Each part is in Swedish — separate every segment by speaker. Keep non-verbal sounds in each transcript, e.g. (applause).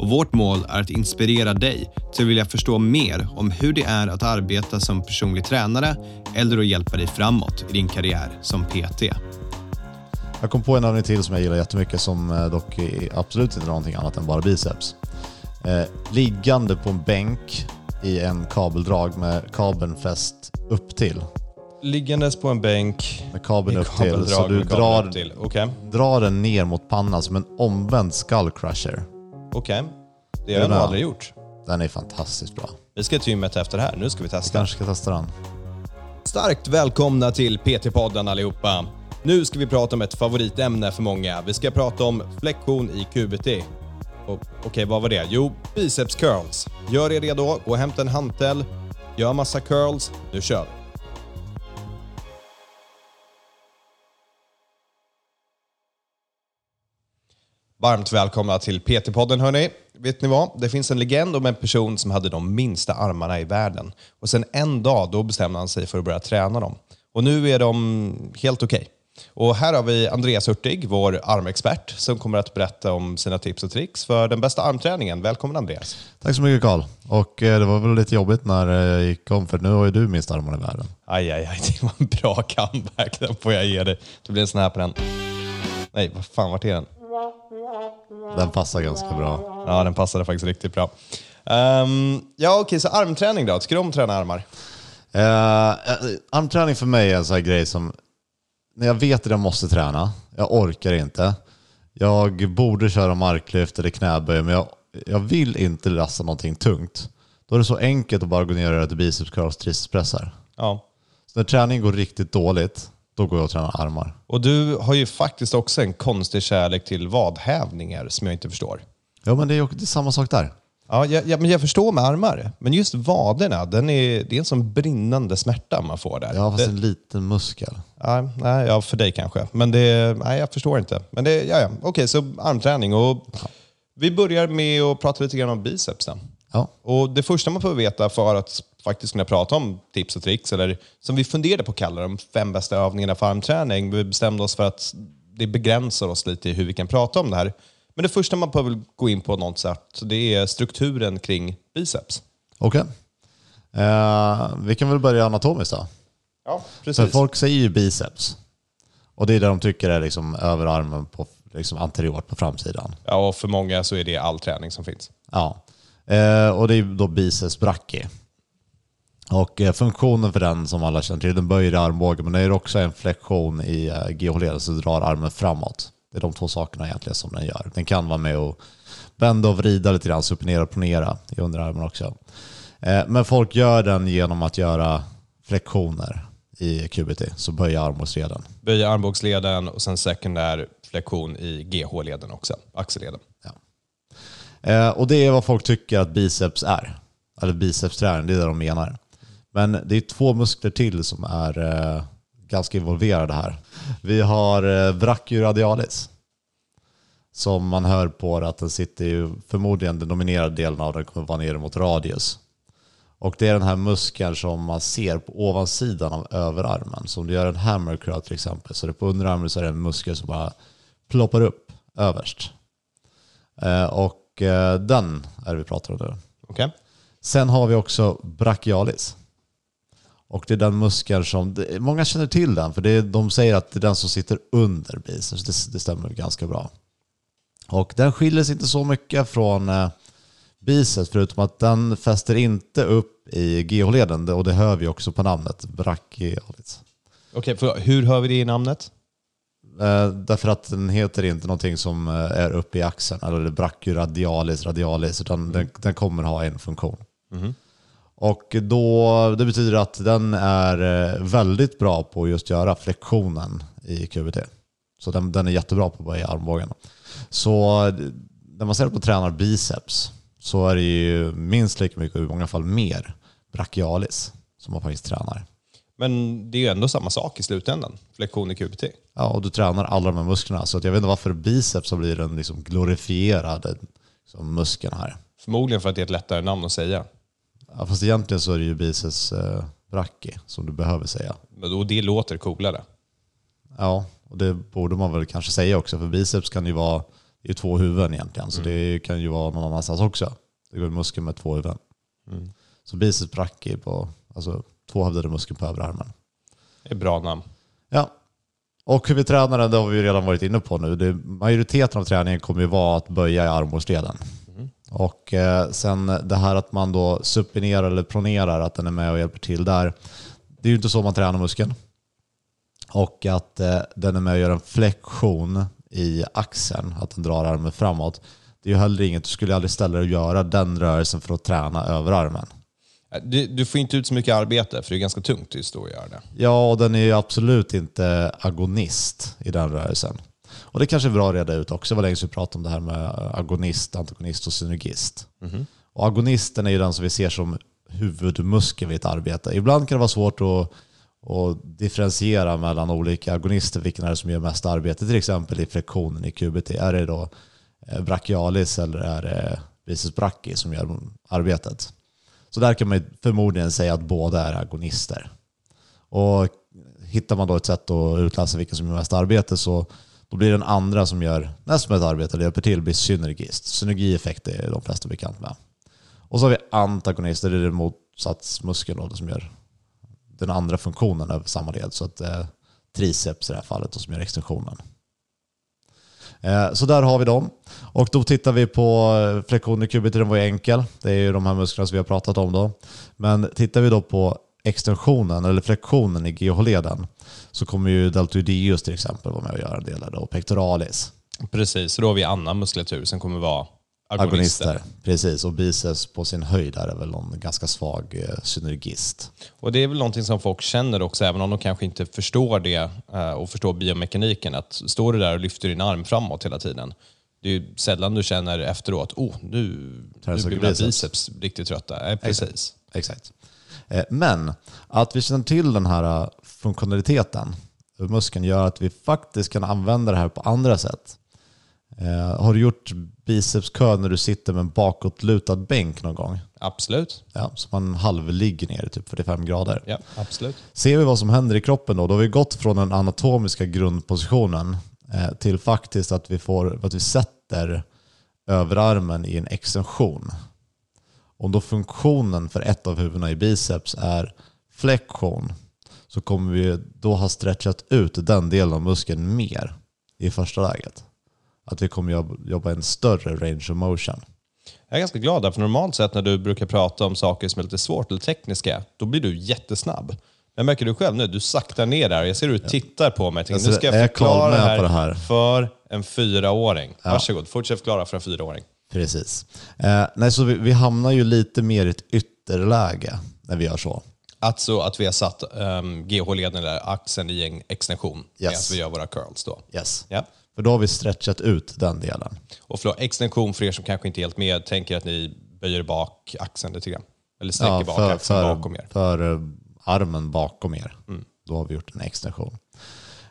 Speaker 1: och vårt mål är att inspirera dig till att vilja förstå mer om hur det är att arbeta som personlig tränare eller att hjälpa dig framåt i din karriär som PT.
Speaker 2: Jag kom på en övning till som jag gillar jättemycket som eh, dock är absolut inte någonting annat än bara biceps. Eh, liggande på en bänk i en kabeldrag med kabeln fäst upp till.
Speaker 3: Liggandes på en bänk
Speaker 2: Med kabeln upp till. Så du drar,
Speaker 3: upp till. Okej,
Speaker 2: drar den ner mot pannan som en omvänd skull crusher.
Speaker 3: Okej. Det har jag nog aldrig gjort.
Speaker 2: Den är fantastiskt bra.
Speaker 3: Vi ska till gymmet efter det här. Nu ska vi testa.
Speaker 2: Kanske ska testa den.
Speaker 3: Starkt välkomna till PT-podden allihopa. Nu ska vi prata om ett favoritämne för många. Vi ska prata om flexion i QBT. Och, Okej, vad var det? Jo, biceps curls. Gör er redo, gå och hämta en hantel, gör massa curls. Nu kör vi. Varmt välkomna till PT-podden hörni. Vet ni vad? Det finns en legend om en person som hade de minsta armarna i världen. Och sen en dag då bestämde han sig för att börja träna dem. Och nu är de helt okej. Och här har vi Andreas Hurtig, vår armexpert, som kommer att berätta om sina tips och tricks för den bästa armträningen. Välkommen Andreas.
Speaker 2: Tack så mycket Karl. Och eh, det var väl lite jobbigt när jag gick om för nu har ju du minst armar i världen.
Speaker 3: Aj, aj, aj, det var en bra comeback. Den får jag ge dig. Det blir en sån här på den. Nej, vad fan, vart är den?
Speaker 2: Den passar ganska bra.
Speaker 3: Ja, den passade faktiskt riktigt bra. Ehm, ja, okej, så armträning då? Tycker du om att träna armar?
Speaker 2: Eh, armträning för mig är en sån här grej som, när jag vet att jag måste träna, jag orkar inte. Jag borde köra marklyft eller knäböj, men jag, jag vill inte lasta någonting tungt. Då är det så enkelt att bara gå ner och göra lite biceps curls tricepspressar.
Speaker 3: Ja.
Speaker 2: Så när träningen går riktigt dåligt, då går jag och tränar armar.
Speaker 3: Och du har ju faktiskt också en konstig kärlek till vadhävningar som jag inte förstår.
Speaker 2: Ja, men det är, det är samma sak där.
Speaker 3: Ja, jag, jag, men jag förstår med armar, men just vaderna, den är, det är en sån brinnande smärta man får där.
Speaker 2: Har fast
Speaker 3: det,
Speaker 2: en liten muskel.
Speaker 3: ja, nej, ja, för dig kanske. Men det, nej, jag förstår inte. Men det, ja, ja. Okej, så armträning. Och vi börjar med att prata lite grann om biceps. Då.
Speaker 2: Ja.
Speaker 3: Och det första man får veta för att faktiskt kunna prata om tips och tricks, eller som vi funderade på att kalla de fem bästa övningarna för armträning. Vi bestämde oss för att det begränsar oss lite i hur vi kan prata om det här. Men det första man behöver gå in på något sätt, det är strukturen kring biceps.
Speaker 2: Okej. Eh, vi kan väl börja anatomiskt då.
Speaker 3: Ja,
Speaker 2: För
Speaker 3: precis.
Speaker 2: folk säger ju biceps. Och det är det de tycker är liksom överarmen på liksom anteriort på framsidan.
Speaker 3: Ja, och för många så är det all träning som finns.
Speaker 2: Ja. Eh, och det är då biceps brachii. Och eh, funktionen för den som alla känner till, den böjer armbågen men det är också en flexion i eh, GH-leden så drar armen framåt. Det är de två sakerna egentligen som den gör. Den kan vara med och bända och vrida lite grann, supinera och pronera i underarmen också. Eh, men folk gör den genom att göra flexioner i QBT, så böja armbågsleden.
Speaker 3: Böja armbågsleden och sen sekundär flexion i GH-leden också, axelleden.
Speaker 2: Eh, och det är vad folk tycker att biceps är. Eller bicepsträning, det är det de menar. Men det är två muskler till som är eh, ganska involverade här. Vi har eh, brachioradialis. Som man hör på att den sitter ju, förmodligen den dominerande delen av den kommer vara nere mot radius. Och det är den här muskeln som man ser på ovansidan av överarmen. Så om du gör en hammer curl till exempel, så är det på underarmen så är det en muskel som bara ploppar upp överst. Eh, och den är det vi pratar om nu.
Speaker 3: Okej?
Speaker 2: Sen har vi också brachialis. Och det är den muskeln som, många känner till den, för det är, de säger att det är den som sitter under biceps. Det, det stämmer ganska bra. Och den skiljer sig inte så mycket från eh, biceps, förutom att den fäster inte upp i GH-leden, och det hör vi också på namnet, brachialis.
Speaker 3: Okej, för hur hör vi det i namnet?
Speaker 2: Eh, därför att den heter inte någonting som eh, är uppe i axeln, eller brachioradialis, radialis, utan den, den kommer ha en funktion. Och då, det betyder att den är eh, väldigt bra på att just göra flexionen i QBT. Så den, den är jättebra på att böja armbågen. Så när man ser på tränar biceps så är det ju minst lika mycket, och i många fall mer, brachialis som man faktiskt tränar.
Speaker 3: Men det är ju ändå samma sak i slutändan, flexion i QBT.
Speaker 2: Ja, och du tränar alla de här musklerna. Så att jag vet inte varför biceps har blivit den liksom glorifierade liksom, muskeln här.
Speaker 3: Förmodligen för att det är ett lättare namn att säga.
Speaker 2: Ja, fast egentligen så är det ju biceps eh, brachii som du behöver säga.
Speaker 3: Och det låter coolare.
Speaker 2: Ja, och det borde man väl kanske säga också. För biceps kan ju vara det är ju två huvuden egentligen. Så det kan ju vara någon annanstans också. Det går en muskel med två huvuden. Så biceps brachii på alltså, tvåhövdade muskeln på överarmen.
Speaker 3: Det är bra namn.
Speaker 2: Ja. Och hur vi tränar den, det har vi ju redan varit inne på nu. Det, majoriteten av träningen kommer ju vara att böja i armbågsleden. Och eh, sen det här att man då supinerar eller pronerar, att den är med och hjälper till där. Det är ju inte så man tränar muskeln. Och att eh, den är med och gör en flexion i axeln, att den drar armen framåt. Det är ju heller inget, du skulle aldrig ställa dig och göra den rörelsen för att träna överarmen.
Speaker 3: Du, du får inte ut så mycket arbete, för det är ganska tungt just då att göra det.
Speaker 2: Ja, och den är ju absolut inte agonist i den rörelsen. Och det kanske är bra att reda ut också, vad länge sedan vi pratade om det här med agonist, antagonist och synergist. Och agonisten är ju den som vi ser som huvudmuskel vid ett arbete. Ibland kan det vara svårt att, att differentiera mellan olika agonister, vilken är det som gör mest arbete, till exempel i flektionen i QBT. Är det då eh, brachialis eller är det biceps brachii som gör arbetet? Så där kan man förmodligen säga att båda är agonister. Och hittar man då ett sätt att utläsa vilken som gör mest arbete så då blir den andra som gör nästan ett arbete, eller hjälper till, blir synergist. Synergieffekt är de flesta bekant med. Och så har vi antagonister, det är motsatsmuskeln som gör den andra funktionen över samma led. Så att eh, triceps i det här fallet och som gör extensionen. Eh, så där har vi dem. Och då tittar vi på eh, flexion i kubit, den var ju enkel. Det är ju de här musklerna som vi har pratat om då. Men tittar vi då på extensionen eller flexionen i GH-leden så kommer ju deltoideus till exempel vara med och göra en del och pectoralis.
Speaker 3: Precis, så då har vi annan muskulatur som kommer vara agonister.
Speaker 2: Agonister. Precis, och biceps på sin höjd är väl någon ganska svag eh, synergist.
Speaker 3: Och det är väl någonting som folk känner också, även om de kanske inte förstår det eh, och förstår biomekaniken. Att står du där och lyfter din arm framåt hela tiden, det är ju sällan du känner efteråt, oh, nu, nu blir mina
Speaker 2: biceps."
Speaker 3: biceps riktigt trötta. Nej, precis.
Speaker 2: Exakt. Eh, Men att vi känner till den här eh, funktionaliteten över muskeln gör att vi faktiskt kan använda det här på andra sätt. Eh, Har du gjort bicepskö när du sitter med en bakåtlutad bänk någon gång?
Speaker 3: Absolut.
Speaker 2: Ja, så man halvligger ner i typ 45 grader.
Speaker 3: Ja, absolut.
Speaker 2: Ser vi vad som händer i kroppen då? Då har vi gått från den anatomiska grundpositionen eh, till faktiskt att vi, får, att vi sätter överarmen i en extension. Om då funktionen för ett av huvudena i biceps är flexion så kommer vi då ha stretchat ut den delen av muskeln mer i första läget. Att vi kommer jobba, en större range of motion.
Speaker 3: Jag är ganska glad där, för normalt sett när du brukar prata om saker som är lite svårt eller tekniska, då blir du jättesnabb. Men märker du själv nu, du saktar ner där. Jag ser hur du tittar på mig. Tänker, nu ska jag förklara det här,
Speaker 2: det här?
Speaker 3: för en fyraåring. Varsågod, fortsätt förklara för en fyraåring.
Speaker 2: Precis. Eh, nej, så vi, vi hamnar ju lite mer i ett ytterläge när vi gör så.
Speaker 3: Alltså att vi har satt um, GH-leden eller axeln i en extension
Speaker 2: Yes.
Speaker 3: medan vi gör våra curls. Då.
Speaker 2: Yes.
Speaker 3: Ja.
Speaker 2: För då har vi stretchat ut den delen.
Speaker 3: Och förlåt, extension för er som kanske inte är helt med, tänker att ni böjer bak axeln lite grann. Eller sträcker bak
Speaker 2: för,
Speaker 3: axeln
Speaker 2: för,
Speaker 3: bakom er.
Speaker 2: för eh, armen bakom er.
Speaker 3: Mm.
Speaker 2: Då har vi gjort en extension.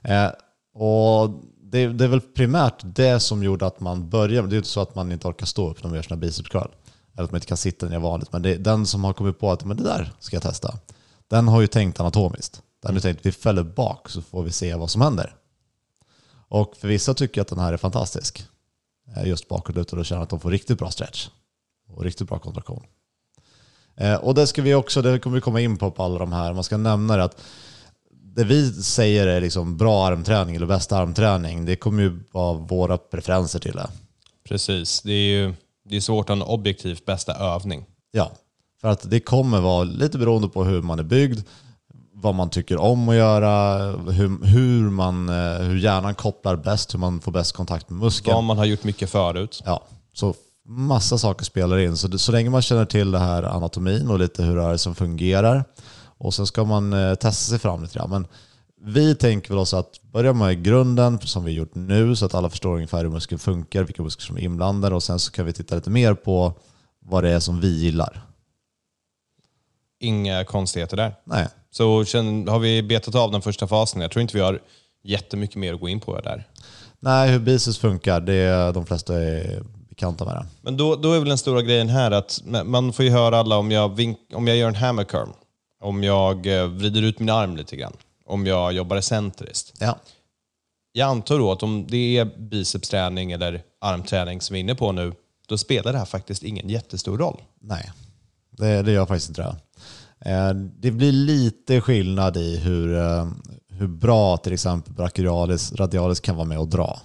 Speaker 2: Eh, och det, det är väl primärt det som gjorde att man började. Det är inte så att man inte orkar stå upp när man gör sina biceps curl. Eller att man inte kan sitta ner vanligt. Men det den som har kommit på att men det där ska jag testa. Den har ju tänkt anatomiskt. Den har ju tänkt vi fäller bak så får vi se vad som händer. Och för vissa tycker jag att den här är fantastisk. Eh, Just bakåtlutad och känner att de får riktigt bra stretch. Och riktigt bra kontraktion. Eh, Och det ska vi också, det kommer vi komma in på på alla de här. Man ska nämna det att det vi säger är liksom bra armträning eller bästa armträning, det kommer ju vara våra preferenser till det.
Speaker 3: Precis, det är ju det är svårt att ha en objektivt bästa övning.
Speaker 2: Ja, för att det kommer vara lite beroende på hur man är byggd, vad man tycker om att göra, hur, hur, man, eh, hur hjärnan kopplar bäst, hur man får bäst kontakt med muskeln.
Speaker 3: Vad man har gjort mycket förut.
Speaker 2: Ja, så massa saker spelar in. Så, så länge man känner till det här anatomin och lite hur rörelsen fungerar och sen ska man eh, testa sig fram lite grann. Men vi tänker väl också att börja med grunden som vi gjort nu så att alla förstår ungefär hur muskeln funkar, vilka muskler som är inblandade och sen så kan vi titta lite mer på vad det är som vi gillar.
Speaker 3: inga konstigheter där.
Speaker 2: Nej.
Speaker 3: Så har vi betat av den första fasen. Jag tror inte vi har jättemycket mer att gå in på där.
Speaker 2: Nej, hur biceps funkar, det är, de flesta är bekanta med det.
Speaker 3: Men då, då är väl den stora grejen här att man får ju höra alla om jag, vink, om jag gör en hammer curl, om jag eh, vrider ut min arm lite grann, om jag jobbar excentriskt.
Speaker 2: Ja.
Speaker 3: Jag antar då att om det är bicepsträning eller armträning som vi är inne på nu, då spelar det här faktiskt ingen jättestor roll.
Speaker 2: Nej, det, det gör faktiskt inte det. Eh, Det blir lite skillnad i hur, eh, hur bra till exempel brachialis radialis kan vara med och dra.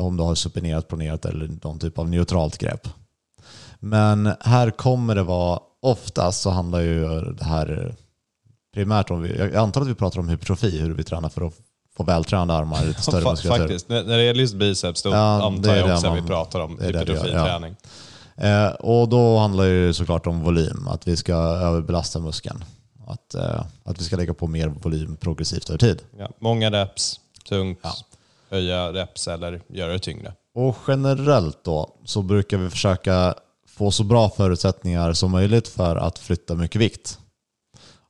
Speaker 2: Om du har supinerat, pronerat eller någon typ av neutralt grepp. Men här kommer det vara, oftast så handlar ju det här primärt om, jag antar att vi pratar om hypertrofi, hur vi tränar för att få vältränade armar, lite större muskulatur.
Speaker 3: Faktiskt, när, det gäller just biceps då
Speaker 2: Ja,
Speaker 3: antar jag också att
Speaker 2: man-
Speaker 3: vi pratar om hypertrofiträning.
Speaker 2: Eh, och då handlar det ju såklart om volym, att vi ska överbelasta muskeln. Att, eh, att vi ska lägga på mer volym progressivt över tid.
Speaker 3: Ja, många reps, tungt, höja reps eller göra det tyngre.
Speaker 2: Och generellt då så brukar vi försöka få så bra förutsättningar som möjligt för att flytta mycket vikt.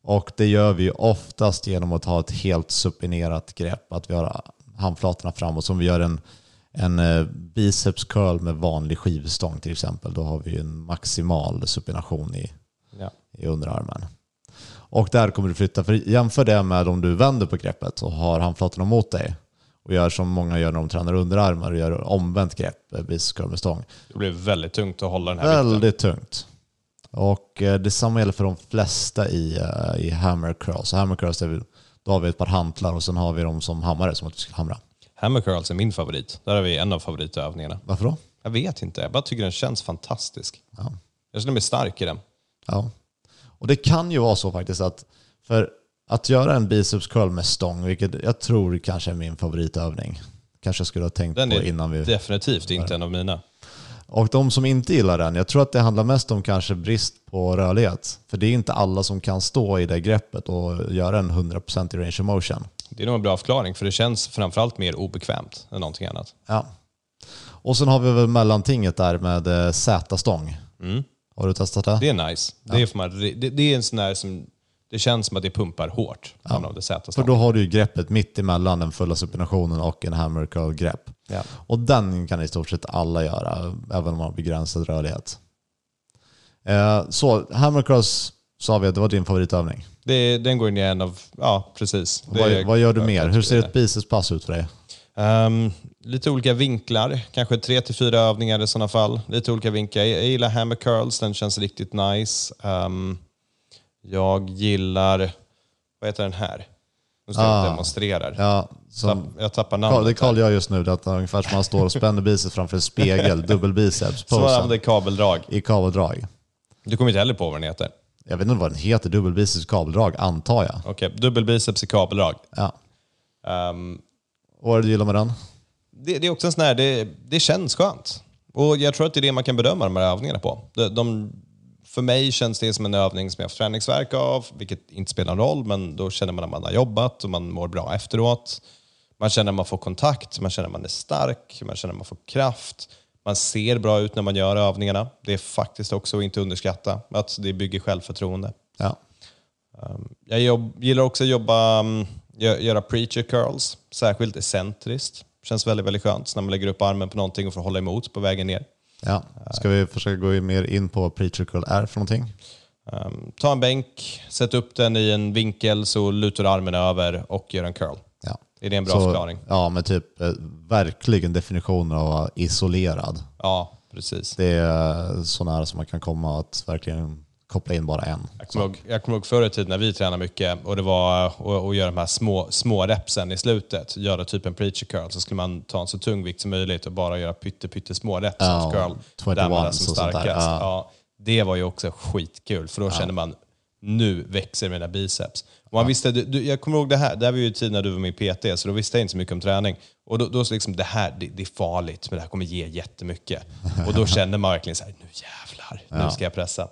Speaker 2: Och det gör vi oftast genom att ha ett helt supinerat grepp. Att vi har handflatorna framåt. Som vi gör en, en eh, biceps curl med vanlig skivstång till exempel. Då har vi en maximal supination i,
Speaker 3: Ja.
Speaker 2: i underarmen. Och där kommer du flytta. För jämför det med om du vänder på greppet och har handflatorna mot dig och gör som många gör när de tränar underarmar och gör omvänt grepp, biceps med stång.
Speaker 3: Det blir väldigt tungt att hålla den här vikten.
Speaker 2: Väldigt tungt. Och eh, detsamma gäller för de flesta i, eh, i hammer curls. Hammer curls, är då har vi ett par hantlar och sen har vi dem som hammare, som att vi ska hamra.
Speaker 3: Hammer curls är min favorit. Där har vi en av favoritövningarna.
Speaker 2: Varför då?
Speaker 3: Jag vet inte, jag bara tycker den känns fantastisk.
Speaker 2: Ja.
Speaker 3: Jag känner mig stark i den.
Speaker 2: Ja. Och det kan ju vara så faktiskt att för att göra en biceps curl med stång, vilket jag tror kanske är min favoritövning, kanske jag skulle ha tänkt
Speaker 3: Den
Speaker 2: på
Speaker 3: är
Speaker 2: innan vi...
Speaker 3: definitivt inte en av mina.
Speaker 2: Och de som inte gillar den, jag tror att det handlar mest om kanske brist på rörlighet. För det är inte alla som kan stå i det greppet och göra en 100% i range of motion.
Speaker 3: Det är nog en bra förklaring, för det känns framförallt mer obekvämt än någonting annat.
Speaker 2: Ja. Och sen har vi väl mellantinget där med eh, Z-stång. Har du testat det?
Speaker 3: Det är nice. Det, är man, det, det är en sån där som... Det känns som att det pumpar hårt. Ja. Av det
Speaker 2: För då har du ju greppet mitt emellan den fulla supinationen och en hammer curl-grepp.
Speaker 3: Ja.
Speaker 2: Och den kan i stort sett alla göra, även om man har begränsad rörlighet. Eh, så, hammer curls sa vi att det var din favoritövning.
Speaker 3: Det, den går in i en av... Ja, precis.
Speaker 2: Vad,
Speaker 3: är-
Speaker 2: vad gör du mer? Hur ser ett bicepspass ut för dig?
Speaker 3: Ehm, lite olika vinklar, kanske tre till fyra övningar i sådana fall. Lite olika vinklar. Jag, jag gillar hammer curls, den känns riktigt nice. Ehm, jag gillar, vad heter den här? Nu står jag och demonstrerar.
Speaker 2: Ja, som,
Speaker 3: Tapp, jag tappar namnet.
Speaker 2: det Carl gör just nu, det är att han ungefär som han står och spänner biceps framför en spegel, (laughs) dubbelbiceps,
Speaker 3: Som
Speaker 2: posen,
Speaker 3: använder kabeldrag.
Speaker 2: i kabeldrag.
Speaker 3: Du kommer inte heller på vad den heter.
Speaker 2: Jag vet inte vad den heter, dubbelbiceps kabeldrag, antar jag.
Speaker 3: Okej, dubbelbiceps i kabeldrag.
Speaker 2: Ja.
Speaker 3: Ehm,
Speaker 2: Och vad är det du gillar med den?
Speaker 3: det, det är också en sån här, det, det känns skönt. Och jag tror att det är det man kan bedöma de här övningarna på. De, de, för mig känns det som en övning som jag har haft träningsverk av, vilket inte spelar någon roll, men då känner man att man har jobbat och man mår bra efteråt. Man känner att man får kontakt, man känner att man är stark, man känner att man får kraft. Man ser bra ut när man gör övningarna. Det är faktiskt också att inte underskatta, att det bygger självförtroende.
Speaker 2: Ja.
Speaker 3: Jag jobb, gillar också att jobba, um, gö- göra preacher curls, särskilt excentriskt. Känns väldigt, väldigt skönt när man lägger upp armen på någonting och får hålla emot på vägen ner.
Speaker 2: Ja. Ska vi försöka gå mer in på vad preacher curl är för någonting?
Speaker 3: Um, ta en bänk, sätt upp den i en vinkel så lutar armen över och gör en curl.
Speaker 2: Ja.
Speaker 3: Är det en bra
Speaker 2: Så,
Speaker 3: förklaring?
Speaker 2: Ja, men typ eh, verkligen definition av isolerad.
Speaker 3: Ja, precis.
Speaker 2: Det är så nära som man kan komma att verkligen koppla in bara en.
Speaker 3: Jag kommer, ihåg, jag kommer ihåg förr i tiden när vi tränade mycket och det var att, göra de här små, små repsen i slutet. Göra typ en preacher curl så skulle man ta en så tung vikt som möjligt och bara göra pytte, pytte små reps
Speaker 2: Ja,
Speaker 3: curl.
Speaker 2: 21
Speaker 3: där man är som starkast.
Speaker 2: Ja.
Speaker 3: Ja, det var ju också skitkul för då kände man nu växer mina biceps. Och man visste, du, du, jag kommer ihåg det här, det här var ju tiden när du var i PT, så då visste jag inte så mycket om träning. Och då, då så liksom, det här det, det är farligt, men det här kommer ge jättemycket. Och då (laughs) kände man verkligen så här, nu jävlar, nu ska jag pressa.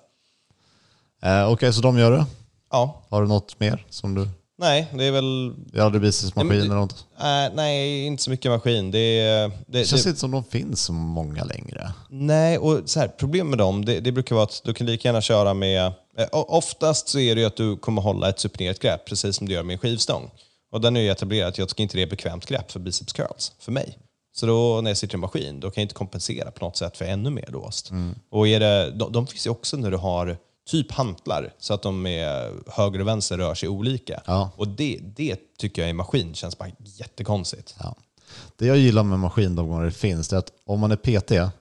Speaker 2: Eh, Okej, så de gör det.
Speaker 3: Ja,
Speaker 2: Har du något mer som du...
Speaker 3: Nej, det är väl...
Speaker 2: Jag hade bicepsmaskin
Speaker 3: Nej, men
Speaker 2: eller något.
Speaker 3: Äh, nej, inte så mycket maskin. Det är, det,
Speaker 2: Det känns inte som de finns så många längre.
Speaker 3: nej, och så här, problem med dem, det, det brukar vara att du kan lika gärna köra med... Eh, o- oftast så är det ju att du kommer hålla ett suprinerat grepp, precis som du gör med en skivstång. Och den är ju etablerat att jag tycker inte det är bekvämt grepp för biceps curls, för mig. Så då när jag sitter i en maskin, då kan jag inte kompensera på något sätt för ännu mer låst. Och är det, de, de finns ju också när du har typ hantlar, så att de med höger och vänster rör sig olika.
Speaker 2: Ja.
Speaker 3: Och det, det tycker jag i maskin känns bara jättekonstigt.
Speaker 2: Ja. Det jag gillar med maskin de gånger det finns, det är att om man är PT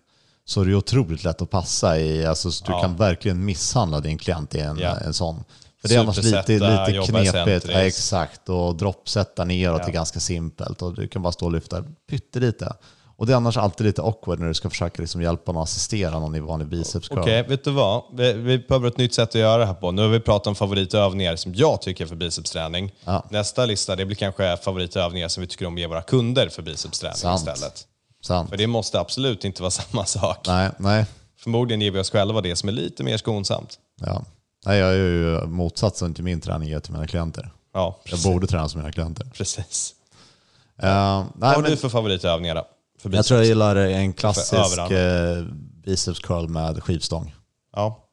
Speaker 2: så är det otroligt lätt att passa i. Alltså, så du
Speaker 3: Ja.
Speaker 2: kan verkligen misshandla din klient i en, en sån. För det är annars lite, lite knepigt. Ja, exakt, och droppsätta neråt
Speaker 3: Ja.
Speaker 2: är ganska simpelt. Och du kan bara stå och lyfta pyttelite. Och det är annars alltid lite awkward när du ska försöka liksom hjälpa någon assistera någon i vanlig biceps curl.
Speaker 3: Okej, vet du vad? Vi, vi behöver ett nytt sätt att göra det här på. Nu har vi pratat om favoritövningar som jag tycker för bicepsträning.
Speaker 2: Ja.
Speaker 3: Nästa lista det blir kanske favoritövningar som vi tycker om att ge våra kunder för bicepsträning
Speaker 2: Sant.
Speaker 3: istället.
Speaker 2: Sant.
Speaker 3: För det måste absolut inte vara (laughs) samma sak.
Speaker 2: Nej, nej.
Speaker 3: Förmodligen ger vi oss själva det som är lite mer skonsamt.
Speaker 2: Ja. nej, jag är ju motsatsen till min träning ger till mina klienter.
Speaker 3: Ja,
Speaker 2: Jag borde träna som mina klienter.
Speaker 3: precis.
Speaker 2: Uh, nej,
Speaker 3: Vad har
Speaker 2: men-
Speaker 3: du för favoritövningar då? För
Speaker 2: Jag tror jag gillar en klassisk eh, biceps curl med skivstång.
Speaker 3: Ja.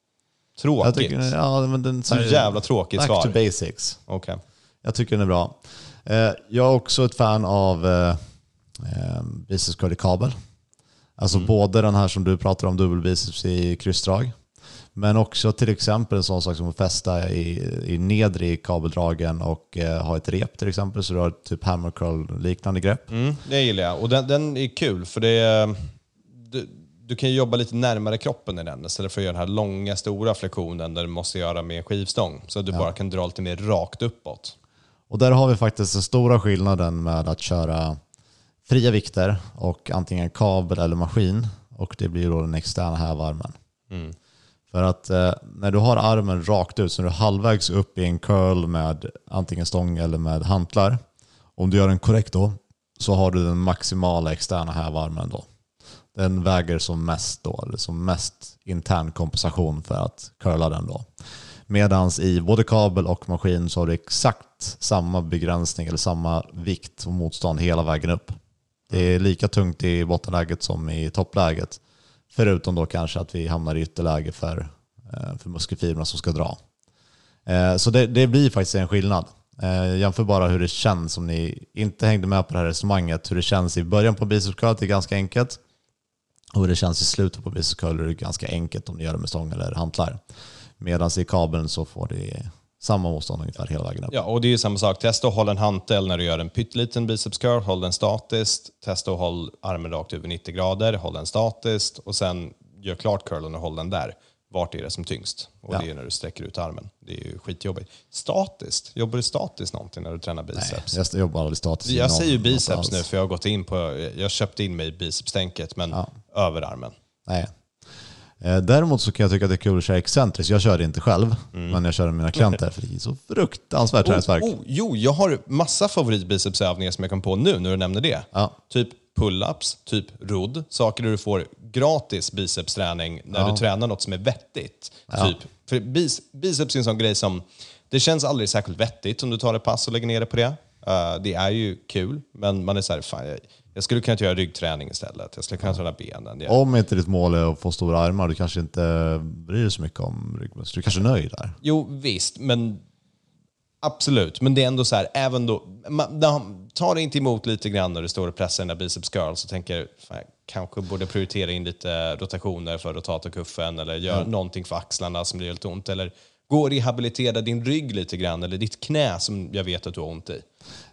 Speaker 3: Tråkigt.
Speaker 2: tycker, ja, men den,
Speaker 3: Så jävla tråkigt
Speaker 2: back
Speaker 3: svar.
Speaker 2: to basics.
Speaker 3: Okej.
Speaker 2: Jag tycker den är bra. Eh, jag är också ett fan av eh, biceps curl i kabel. Alltså
Speaker 3: Mm.
Speaker 2: både den här som du pratar om, dubbelbiceps i kryssdrag. Men också till exempel en sån sak som att fästa i, i nedre i kabeldragen och eh, ha ett rep till exempel. Så du har typ hammer curl liknande grepp.
Speaker 3: Mm, det gillar jag. Och den, den är kul för det är, du, du kan ju jobba lite närmare kroppen i den istället för att göra den här långa, stora flexionen där du måste göra med skivstång. Så att du bara kan dra lite mer rakt uppåt.
Speaker 2: Och där har vi faktiskt den stora skillnaden med att köra fria vikter och antingen kabel eller maskin. Och det blir då den externa hävarmen. För att eh, när du har armen rakt ut, så när du är halvvägs upp i en curl med antingen stång eller med hantlar. Om du gör den korrekt då, så har du den maximala externa hävarmen då. Den väger som mest då, eller som mest intern kompensation för att curla den då. Medans i både kabel och maskin så har du exakt samma begränsning eller samma vikt och motstånd hela vägen upp. Det är lika tungt i bottenläget som i toppläget. Förutom då kanske att vi hamnar i ytterläge för, eh, för muskelfibrerna som ska dra. Eh, så det, det blir faktiskt en skillnad. Eh, jämför bara hur det känns om ni inte hängde med på det här resonemanget. Hur det känns i början på biceps curl, det är ganska enkelt. Och hur det känns i slutet på biceps curl är ganska enkelt om ni gör det med stång eller hantlar. Medan i kabeln så får det samma motstånd ungefär hela vägen upp.
Speaker 3: Ja, och det är ju samma sak. Testa att hålla en hantel när du gör en pytteliten biceps curl. Håll den statiskt. Testa att hålla armen rakt över 90 grader. Håll den statiskt. Och sen gör klart curlen och håll den där. Vart är det som tyngst? Och
Speaker 2: Ja.
Speaker 3: det är när du sträcker ut armen. Det är ju skitjobbigt. Statiskt? Jobbar du statiskt någonting när du tränar biceps?
Speaker 2: Nej, jag jobbar aldrig statiskt.
Speaker 3: Jag säger ju biceps nu för jag har gått in på, jag köpte in mig i bicepstänket men överarmen.
Speaker 2: Nej. Eh, Däremot så kan jag tycka att det är kul att köra excentriskt. Jag kör det inte själv, men jag kör med mina klienter för det är så fruktansvärt träningsvärk.
Speaker 3: Oh, jo, jag har massa favoritbicepsövningar som jag kom på nu när du nämnde det.
Speaker 2: Ja.
Speaker 3: Typ pull-ups, typ rodd, saker där du får gratis bicepsträning när du tränar något som är vettigt. Typ. För biceps är en sån grej som, det känns aldrig särskilt vettigt om du tar ett pass och lägger ner det på det. Eh, det är ju kul, men man är så här, fan, jag, jag skulle kunna göra ryggträning istället. Jag skulle kunna träna benen. Jag,
Speaker 2: Om inte ditt mål är att få stora armar, du kanske inte bryr dig så mycket om ryggmuskler. Du kanske är nöjd där.
Speaker 3: Jo, visst, men absolut. Men det är ändå så här, även då, man, tar det inte emot lite grann när du står och pressar dina biceps curls och tänker, fan, jag kanske borde prioritera in lite rotationer för rotatorkuffen eller göra någonting för axlarna som blir lite ont. Eller gå och rehabilitera din rygg lite grann eller ditt knä som jag vet att du har ont i.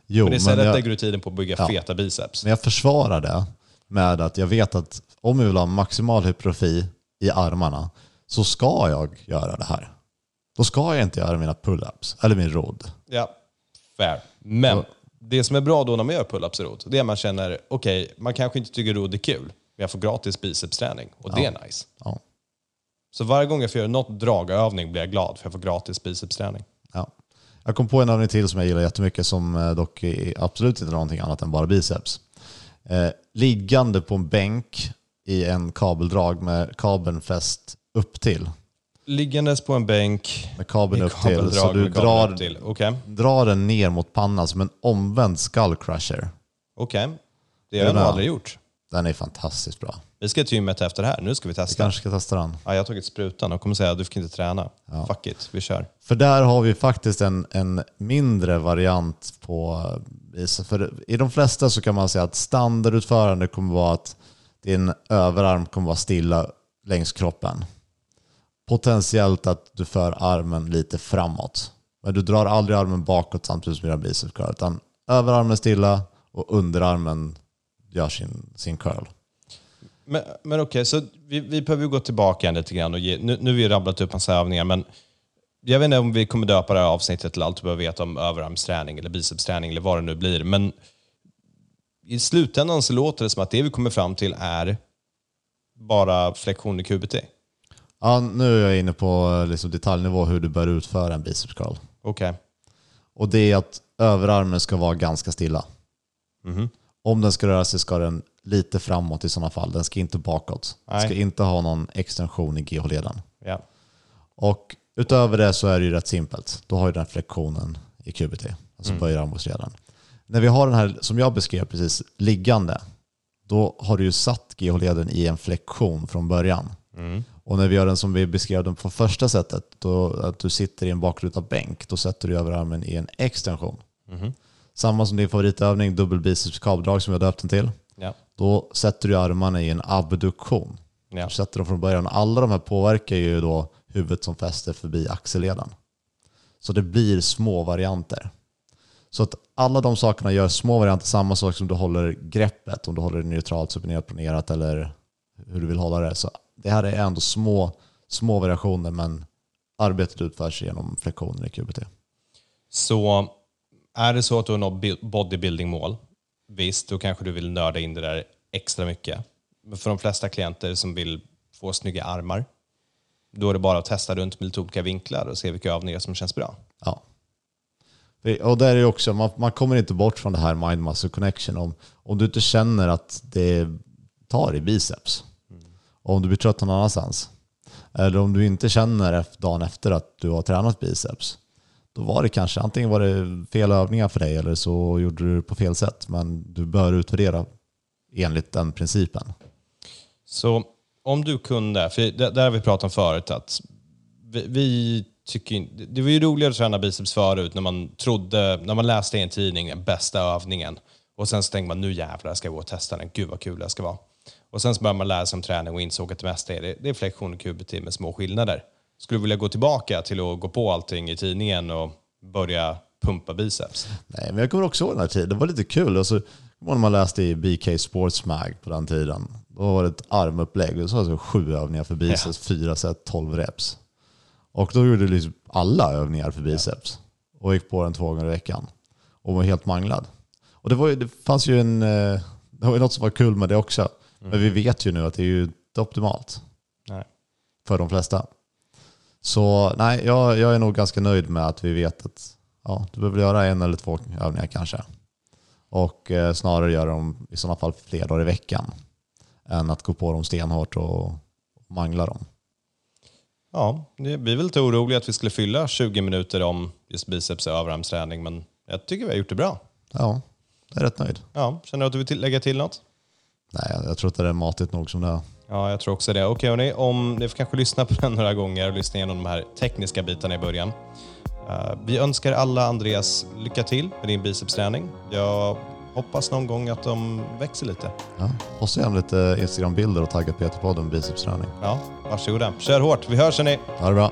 Speaker 2: Jo,
Speaker 3: men istället lägger du tiden på att bygga feta biceps.
Speaker 2: Men jag försvarar det med att jag vet att om jag vill ha maximal hypertrofi i armarna så ska jag göra det här. Då ska jag inte göra mina pull-ups eller min rodd.
Speaker 3: Ja, fair. Men det som är bra då när man gör pull-ups och rodd, det är att man känner, okej, man kanske inte tycker rodd är kul, men jag får gratis bicepsträning och det är nice.
Speaker 2: Ja.
Speaker 3: Så varje gång jag får göra något dragövning blir jag glad för jag får gratis bicepsträning.
Speaker 2: Ja. Jag kom på en övning till som jag gillar jättemycket som eh, dock är absolut inte någonting annat än bara biceps. Eh, liggande på en bänk i en kabeldrag med kabeln fäst upp till
Speaker 3: Liggandes på en bänk.
Speaker 2: med kabeln
Speaker 3: i
Speaker 2: upp till. Så du
Speaker 3: med
Speaker 2: drar,
Speaker 3: till. Okej,
Speaker 2: drar den ner mot pannan som en omvänd skull crusher.
Speaker 3: okej. Det
Speaker 2: Är
Speaker 3: har jag nog
Speaker 2: med?
Speaker 3: aldrig gjort.
Speaker 2: Den är fantastiskt bra.
Speaker 3: Vi ska till gymmet efter det här. Nu ska vi
Speaker 2: Vi
Speaker 3: testa.
Speaker 2: kanske ska testa den.
Speaker 3: Ja, jag har tagit sprutan och kommer säga att du fick inte träna. Fuck it, vi kör.
Speaker 2: För där har vi faktiskt en, en mindre variant på. För i de flesta så kan man säga att standardutförande kommer vara att din överarm kommer vara stilla längs kroppen. Potentiellt att du för armen lite framåt. Men du drar aldrig armen bakåt samtidigt som gör biceps curl. Utan överarmen stilla och underarmen gör sin, sin curl.
Speaker 3: Men, men okej, så vi, vi behöver ju gå tillbaka lite grann och ge, nu, nu har vi rabblat upp massa övningar, men jag vet inte om vi kommer döpa det här avsnittet till allt du behöver veta om överarmsträning eller bicepsträning eller vad det nu blir, men i slutändan så låter det som att det vi kommer fram till är bara flexion i QBT.
Speaker 2: Ja, nu är jag inne på liksom detaljnivå hur du bör utföra en biceps.
Speaker 3: Okej.
Speaker 2: Och det är att överarmen ska vara ganska stilla.
Speaker 3: Mhm.
Speaker 2: Om den ska röra sig ska den lite framåt i sådana fall. Den ska inte bakåt. Den ska inte ha någon extension i GH-leden.
Speaker 3: Ja.
Speaker 2: Och utöver det så är det ju rätt simpelt. Då har ju den flektionen i QBT, alltså böjer armbågsleden. När vi har den här, som jag beskrev precis, liggande, då har du ju satt GH-leden i en flexion från början. Och när vi gör den som vi beskrev den på första sättet, då att du sitter i en baklutad bänk, då sätter du överarmen i en extension. Samma som din favoritövning, dubbel biceps kabeldrag som jag döpt den till.
Speaker 3: Ja.
Speaker 2: Då sätter du armarna i en abduktion.
Speaker 3: Ja.
Speaker 2: Du sätter dem från början. Alla de här påverkar ju då huvudet som fäster förbi axelleden. Så det blir små varianter. Så att alla de sakerna gör små varianter, samma sak som du håller greppet, om du håller det neutralt, supinert, planerat eller hur du vill hålla det. Så det här är ändå små, små variationer men arbetet utförs genom flektioner i QBT.
Speaker 3: Så är det så att du har något bodybuilding-mål, visst, då kanske du vill nörda in det där extra mycket. Men för de flesta klienter som vill få snygga armar, då är det bara att testa runt med lite olika vinklar och se vilka övningar som känns bra.
Speaker 2: Ja. Det- Och där är det också, man, man kommer inte bort från det här mind-muscle connection. Om, om du inte känner att det tar i biceps, Mm. om du blir trött någon annanstans, eller om du inte känner dagen efter att du har tränat biceps, då var det kanske antingen var det fel övningar för dig eller så gjorde du det på fel sätt. Men du bör utvärdera enligt den principen.
Speaker 3: Så om du kunde, för det, där har vi pratat om förut, att vi, vi tycker det var ju roligare att träna biceps förut när man trodde, när man läste i en tidning den bästa övningen och sen så tänkte man nu jävlar ska jag gå och testa den, gud vad kul det ska vara. Och sen så började man lära sig om träning och insåg att det mesta är, det, det är flexion och QBT med små skillnader. Skulle du vilja gå tillbaka till att gå på allting i tidningen och börja pumpa biceps?
Speaker 2: Nej, men jag kommer också ihåg den här tiden. Det var lite kul. Alltså, när man läste i BK Sports Mag på den tiden. Då var det ett armupplägg. Det var alltså sju övningar för biceps, fyra set, tolv reps. Och då gjorde liksom alla övningar för biceps. Och gick på den två gånger i veckan. Och var helt manglad. Och det, var ju, det fanns ju en... eh, Det var ju något som var kul med det också. Men vi vet ju nu att det är ju inte optimalt
Speaker 3: Nej.
Speaker 2: för de flesta. Så nej, jag, jag är nog ganska nöjd med att vi vet att ja, du behöver göra en eller två övningar kanske. Och eh, snarare göra dem i sådana fall fler dagar i veckan än att gå på dem stenhårt och mangla dem.
Speaker 3: Ja, det- vi är väl lite oroliga att vi skulle fylla 20 minuter om just biceps och överarmsträning, men jag tycker vi har gjort det bra.
Speaker 2: Ja, jag är rätt nöjd.
Speaker 3: Ja, känner du att du vill lägga till något?
Speaker 2: Nej, jag, jag tror att det är matigt nog som det är.
Speaker 3: Ja, jag tror också det. Okej, hörni, om ni får kanske lyssna på den några gånger och lyssna igenom de här tekniska bitarna i början. Eh, vi önskar alla Andreas lycka till med din bicepsträning. Jag hoppas någon gång att de växer lite.
Speaker 2: Ja, posta gärna lite Instagram-bilder och tagga PT-podden bicepsträning.
Speaker 3: Ja, varsågoda. Kör hårt. Vi hörs hörni.
Speaker 2: Ha det bra.